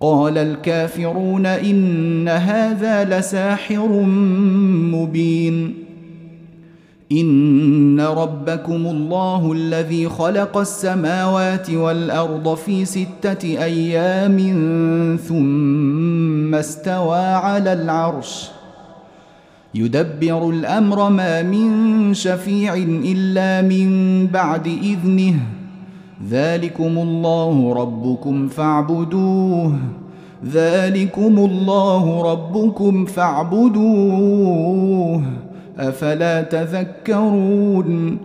قال الكافرون إن هذا لساحر مبين. إن ربكم الله الذي خلق السماوات والأرض في ستة أيام ثم استوى على العرش. يدبر الأمر ما من شفيع إلا من بعد إذنه. ذلكم الله ربكم فاعبدوه. ذلكم الله ربكم فاعبدوه. أفلا تذكرون؟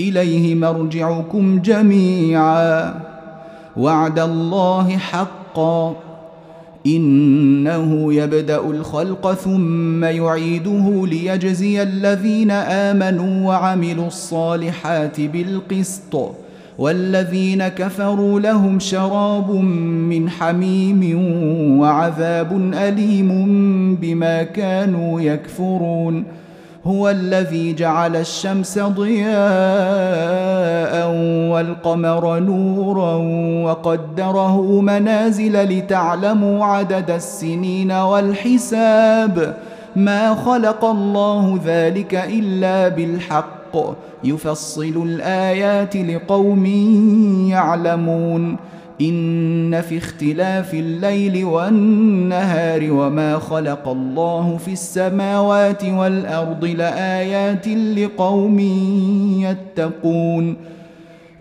إليه مرجعكم جميعا. وعد الله حقا. إنه يبدأ الخلق ثم يعيده ليجزي الذين آمنوا وعملوا الصالحات بالقسط. والذين كفروا لهم شراب من حميم وعذاب أليم بما كانوا يكفرون. هو الذي جعل الشمس ضياء والقمر نورا وقدره منازل لتعلموا عدد السنين والحساب. ما خلق الله ذلك إلا بالحق. يفصل الآيات لقوم يعلمون إن في اختلاف الليل والنهار وما خلق الله في السماوات والأرض لآيات لقوم يتقون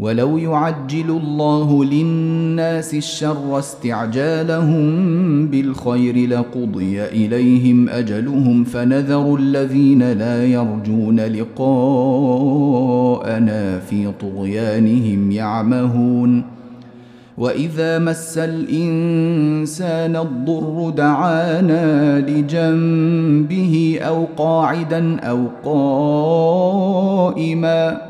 ولو يعجل الله للناس الشر استعجالهم بالخير لقضي إليهم أجلهم فنذر الذين لا يرجون لقاءنا في طغيانهم يعمهون وإذا مس الإنسان الضر دعانا لجنبه أو قاعدا أو قائما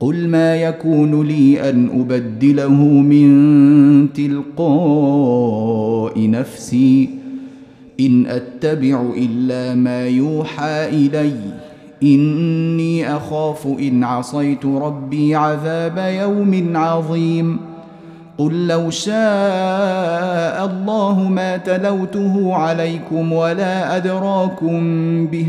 قل ما يكون لي أن أبدله من تلقاء نفسي إن أتبع إلا ما يوحى إلي إني أخاف إن عصيت ربي عذاب يوم عظيم. قل لو شاء الله ما تلوته عليكم ولا أدراكم به.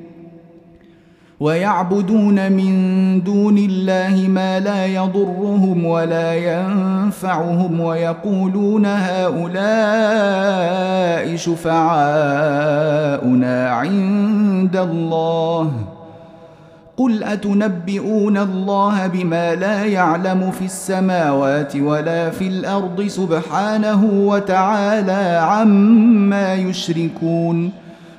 ويعبدون من دون الله ما لا يضرهم ولا ينفعهم ويقولون هؤلاء شفعاؤنا عند الله. قل أتنبئون الله بما لا يعلم في السماوات ولا في الأرض سبحانه وتعالى عما يشركون؟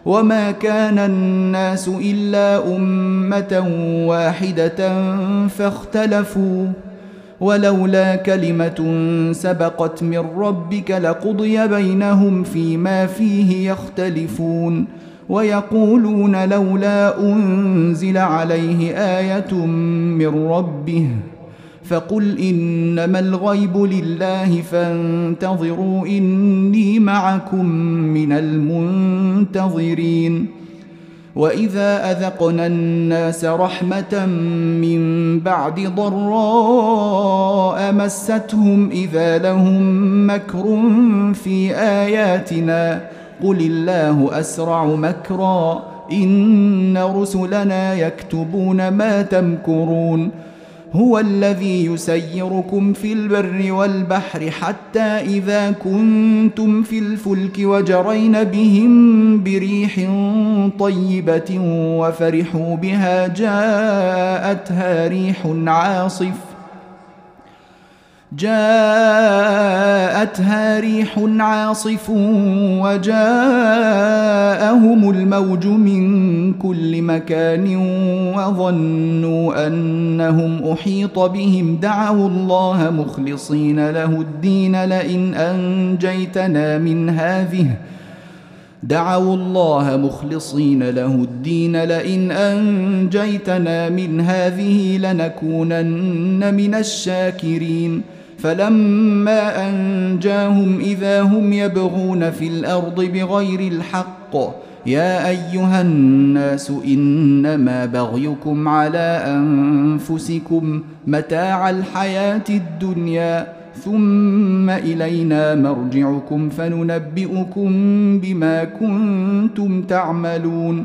وما كان الناس الا امه واحدة فاختلفوا ولولا كلمه سبقت من ربك لقضي بينهم فيما فيه يختلفون ويقولون لولا انزل عليه إيه من ربه فقل إنما الغيب لله فانتظروا إني معكم من المنتظرين. وإذا أذقنا الناس رحمة من بعد ضراء مستهم إذا لهم مكر في آياتنا. قل الله أسرع مكرا إن رسلنا يكتبون ما تمكرون. هو الذي يسيركم في البر والبحر حتى إذا كنتم في الفلك وجرين بهم بريح طيبة وفرحوا بها جاءتها ريح عاصف. جاءتها ريح عاصف وجاءهم الموج من كل مكان وظنوا أنهم أحيط بهم. دعوا الله مخلصين له الدين لئن أنجيتنا من هذه. دعوا الله مخلصين له الدين لئن أنجيتنا من هذه لنكونن من الشاكرين. فلما أنجاهم إذا هم يبغون في الأرض بغير الحق يا أيها الناس إنما بغيكم على أنفسكم متاع الحياة الدنيا ثم إلينا مرجعكم فننبئكم بما كنتم تعملون.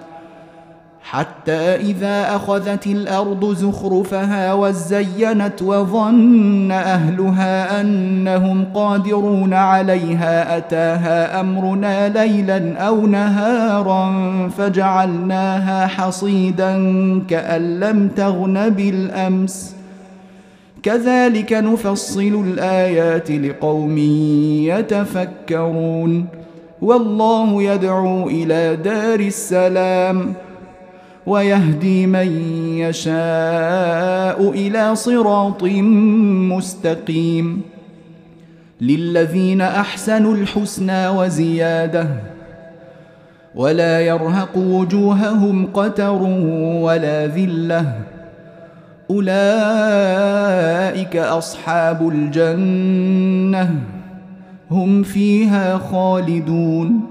حتى إذا أخذت الأرض زخرفها وزينت وظن أهلها أنهم قادرون عليها أتاها أمرنا ليلا أو نهارا فجعلناها حصيدا كأن لم تغن بالأمس. كذلك نفصل الآيات لقوم يتفكرون. والله يدعو إلى دار السلام. ويهدي من يشاء إلى صراط مستقيم. للذين أحسنوا الحسنى وزيادة ولا يرهق وجوههم قتر ولا ذلة. أولئك أصحاب الجنة هم فيها خالدون.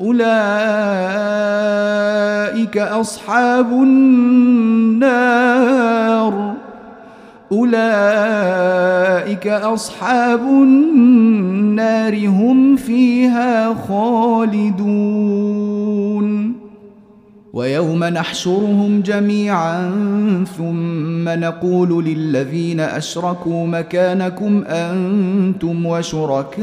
أولئك أصحاب النار. أولئك أصحاب النار هم فيها خالدون. ويوم نحشرهم جميعا ثم نقول للذين أشركوا مكانكم أنتم وشركاؤكم.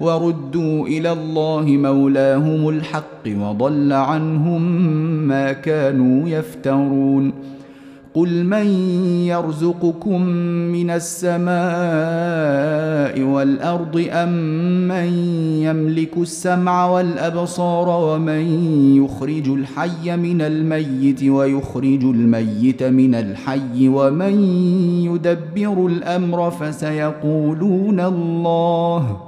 وردوا إلى الله مولاهم الحق وضل عنهم ما كانوا يفترون. قل من يرزقكم من السماء والأرض أم من يملك السمع والأبصار ومن يخرج الحي من الميت ويخرج الميت من الحي ومن يدبر الأمر فسيقولون الله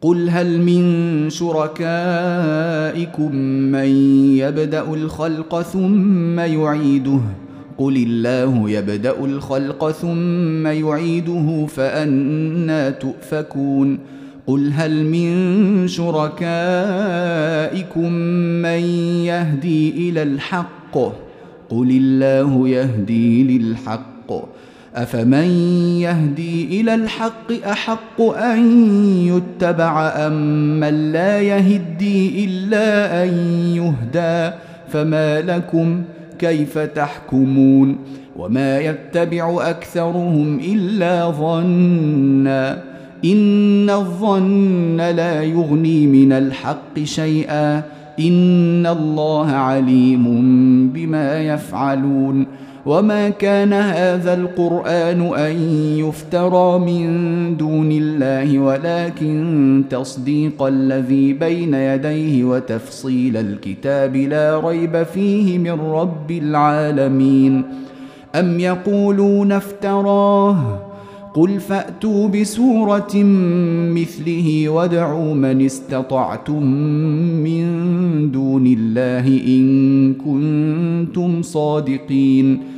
قل هل من شركائكم من يبدا الخلق ثم يعيده؟ قل الله يبدا الخلق ثم يعيده فانى تؤفكون. قل هل من شركائكم من يهدي إلى الحق؟ قل الله يهدي للحق. افمن يهدي إلى الحق احق ان يتبع ام من لا يهدي الا ان يهدى فما لكم كيف تحكمون وما يتبع اكثرهم الا ظنا ان الظن لا يغني من الحق شيئا ان الله عليم بما يفعلون وما كان هذا القران ان يفترى من دون الله ولكن تصديق الذي بين يديه وتفصيل الكتاب لا ريب فيه من رب العالمين ام يقولون افتراه قل فاتوا بسوره مثله وادعوا من استطعتم من دون الله ان كنتم صادقين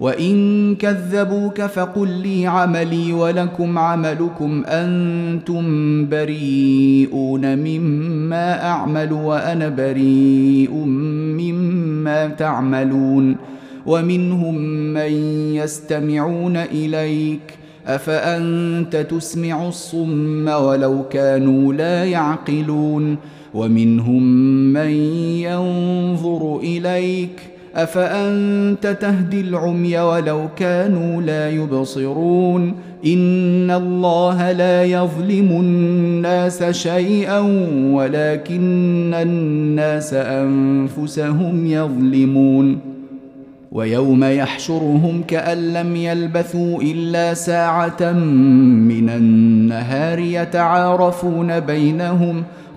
وان كذبوك فقل لي عملي ولكم عملكم أنتم بريئون مما اعمل وأنا بريء مما تعملون ومنهم من يستمعون اليك افانت تسمع الصم ولو كانوا لا يعقلون ومنهم من ينظر اليك أفأنت تهدي العمي ولو كانوا لا يبصرون؟ إن الله لا يظلم الناس شيئا ولكن الناس أنفسهم يظلمون. ويوم يحشرهم كأن لم يلبثوا إلا ساعة من النهار يتعارفون بينهم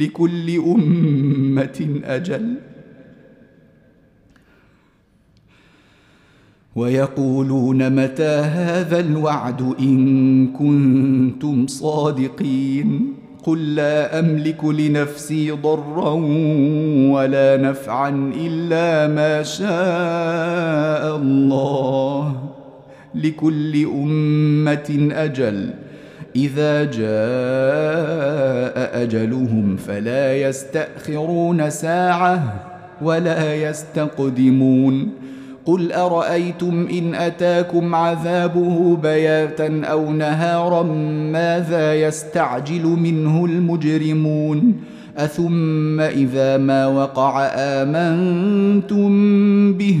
لكل أمة أجل. ويقولون متى هذا الوعد إن كنتم صادقين؟ قل لا أملك لنفسي ضرا ولا نفعا إلا ما شاء الله. لكل أمة أجل. إذا جاء أجلهم فلا يستأخرون ساعة ولا يستقدمون. قل أرأيتم إن أتاكم عذابه بياتا أو نهارا ماذا يستعجل منه المجرمون؟ أثم إذا ما وقع آمنتم به؟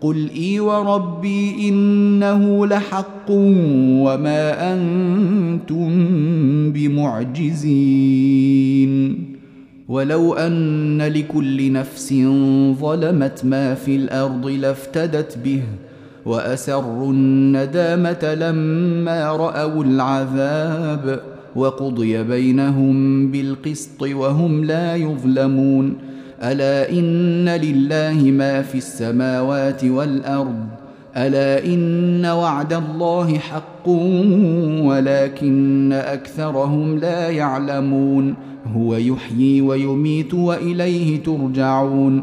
قل اي وربي انه لحق وما أنتم بمعجزين ولو ان لكل نفس ظلمت ما في الأرض لافتدت به واسروا الندامه لما راوا العذاب وقضي بينهم بالقسط وهم لا يظلمون ألا إن لله ما في السماوات والأرض؟ ألا إن وعد الله حق ولكن أكثرهم لا يعلمون. هو يحيي ويميت وإليه ترجعون.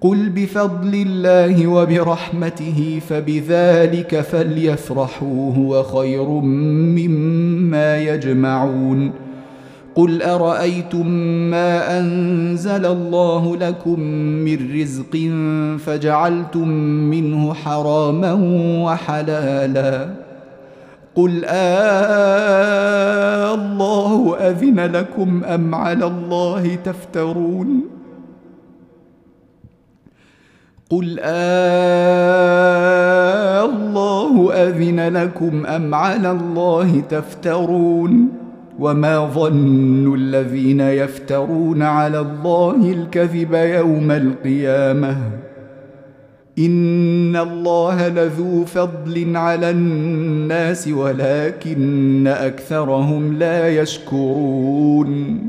قل بفضل الله وبرحمته فبذلك فليفرحوا هو خير مما يجمعون. قل أرأيتم ما أنزل الله لكم من رزق فجعلتم منه حراما وحلالا؟ قل آه الله أذن لكم أم على الله تفترون؟ قل آه الله أذن لكم أم على الله تفترون وما ظن الذين يفترون على الله الكذب يوم القيامة إن الله لذو فضل على الناس ولكن أكثرهم لا يشكرون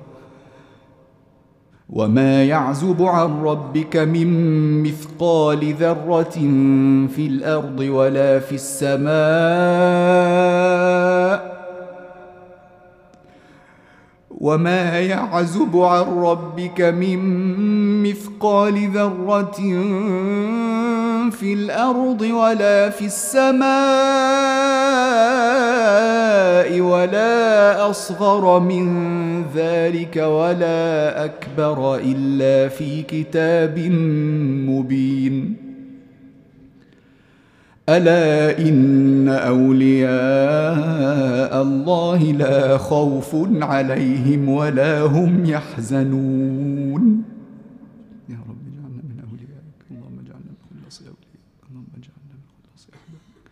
وما يعزب عن ربك من مثقال ذره في الأرض ولا في السماء وما يعزب عن ربك من مثقال ذره في الأرض ولا في السماء ولا أصغر من ذلك ولا أكبر إلا في كتاب مبين. ألا إن أولياء الله لا خوف عليهم ولا هم يحزنون يا رب اجعلنا من اوليائك اللهم اجعلنا من خلص اوليائك اللهم اجعلنا من خلص احبابك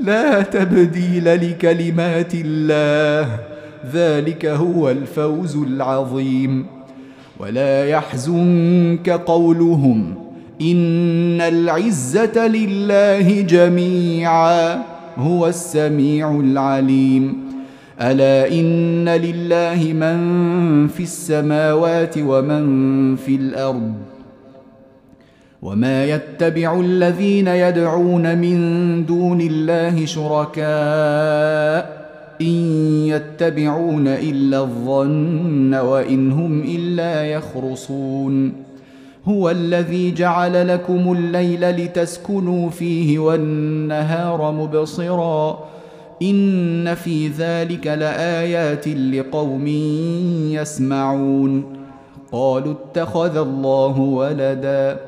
لا تبديل لكلمات الله. ذلك هو الفوز العظيم. ولا يحزنك قولهم إن العزة لله جميعا هو السميع العليم. ألا إن لله من في السماوات ومن في الأرض؟ وما يتبع الذين يدعون من دون الله شركاء ان يتبعون الا الظن وان هم الا يخرصون هو الذي جعل لكم الليل لتسكنوا فيه والنهار مبصرا ان في ذلك لايات لقوم يسمعون قالوا اتخذ الله ولدا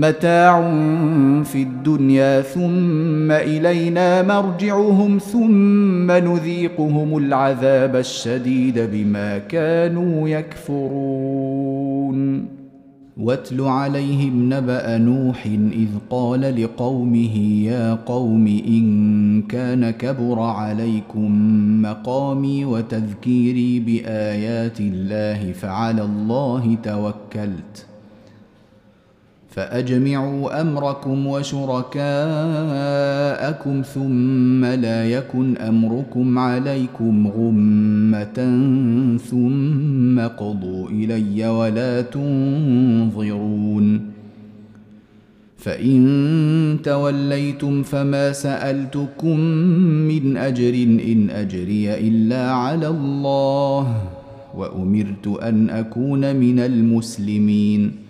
متاع في الدنيا ثم إلينا مرجعهم ثم نذيقهم العذاب الشديد بما كانوا يكفرون. واتل عليهم نبأ نوح إذ قال لقومه يا قوم إن كان كبر عليكم مقامي وتذكيري بآيات الله فعلى الله توكلت. فأجمعوا أمركم وشركاءكم ثم لا يكن أمركم عليكم غمة ثم قضوا إلي ولا تنظرون. فإن توليتم فما سألتكم من أجر إن أجري إلا على الله وأمرت أن أكون من المسلمين.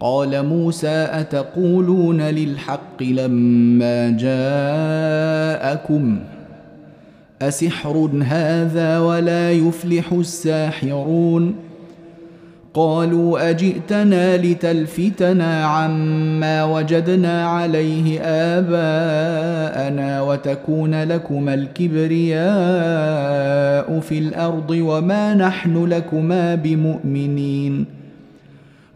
قال موسى أتقولون للحق لما جاءكم أسحر هذا ولا يفلح الساحرون قالوا أجئتنا لتلفتنا عما وجدنا عليه آباءنا وتكون لكما الكبرياء في الأرض وما نحن لكما بمؤمنين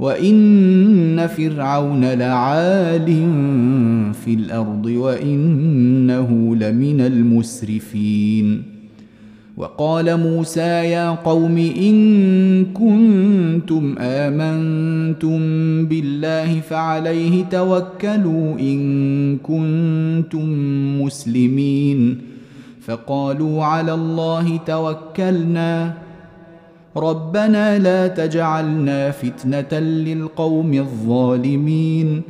وان فرعون لعال في الأرض وانه لمن المسرفين وقال موسى يا قوم ان كنتم امنتم بالله فعليه توكلوا ان كنتم مسلمين فقالوا على الله توكلنا ربنا لا تجعلنا فتنة للقوم الظالمين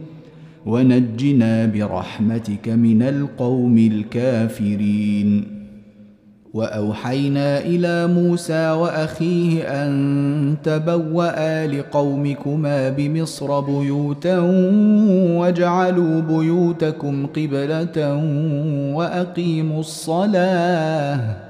ونجنا برحمتك من القوم الكافرين. وأوحينا إلى موسى وأخيه أن تبوأ لقومكما بمصر بيوتا واجعلوا بيوتكم قبلة وأقيموا الصلاة.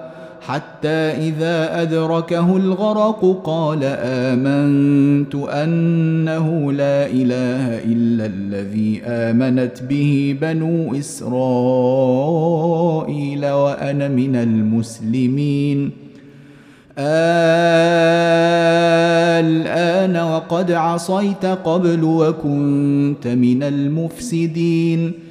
حتى إذا أدركه الغرق قال آمنت أنه لا إله إلا الذي آمنت به بنو إسرائيل وأنا من المسلمين. الآن وقد عصيت قبل وكنت من المفسدين.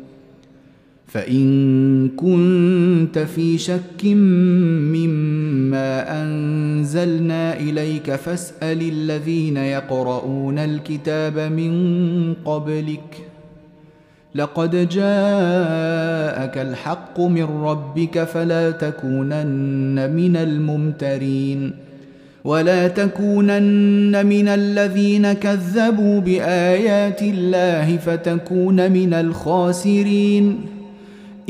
فإن كنت في شك مما أنزلنا إليك فاسأل الذين يقرؤون الكتاب من قبلك. لقد جاءك الحق من ربك فلا تكونن من الممترين. ولا تكونن من الذين كذبوا بآيات الله فتكون من الخاسرين.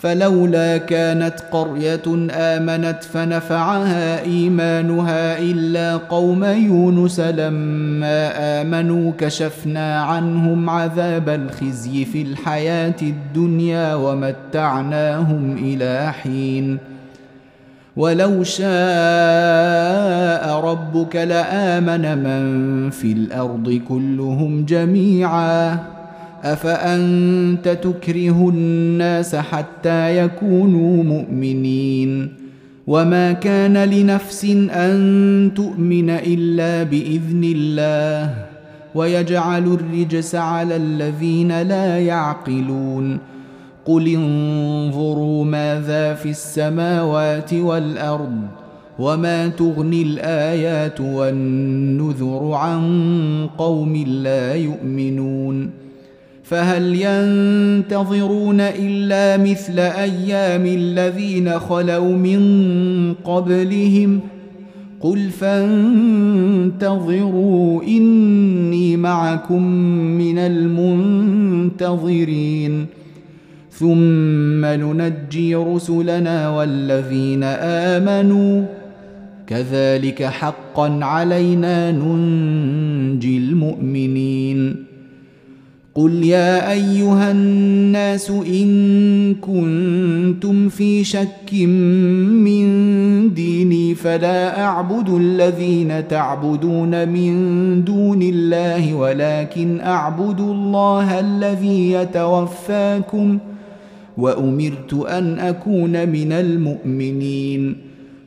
فلولا كانت قرية آمنت فنفعها إيمانها إلا قوم يونس لما آمنوا كشفنا عنهم عذاب الخزي في الحياة الدنيا ومتعناهم إلى حين. ولو شاء ربك لآمن من في الأرض كلهم جميعا. أفأنت تكره الناس حتى يكونوا مؤمنين؟ وما كان لنفس أن تؤمن إلا بإذن الله ويجعل الرجس على الذين لا يعقلون. قل انظروا ماذا في السماوات والأرض وما تغني الآيات والنذر عن قوم لا يؤمنون. فهل ينتظرون إلا مثل أيام الذين خلوا من قبلهم؟ قل فانتظروا إني معكم من المنتظرين. ثم ننجي رسلنا والذين آمنوا. كذلك حقا علينا ننجي المؤمنين. قل يا ايها الناس ان كنتم في شك من ديني فلا اعبد الذين تعبدون من دون الله ولكن اعبد الله الذي يتوفاكم وامرت ان اكون من المؤمنين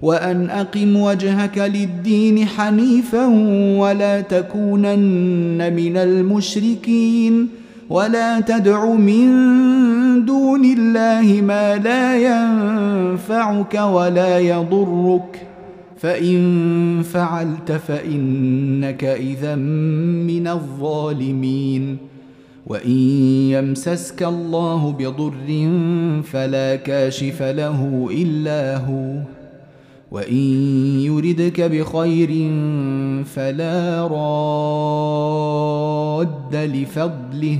وان اقم وجهك للدين حنيفا ولا تكونن من المشركين ولا تدع من دون الله ما لا ينفعك ولا يضرك. فإن فعلت فإنك إذا من الظالمين. وإن يمسسك الله بضر فلا كاشف له إلا هو. وإن يردك بخير فلا راد لفضله.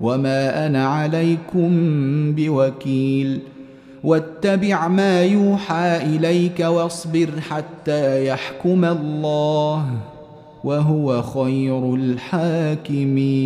وما أنا عليكم بوكيل واتبع ما يوحى اليك واصبر حتى يحكم الله وهو خير الحاكمين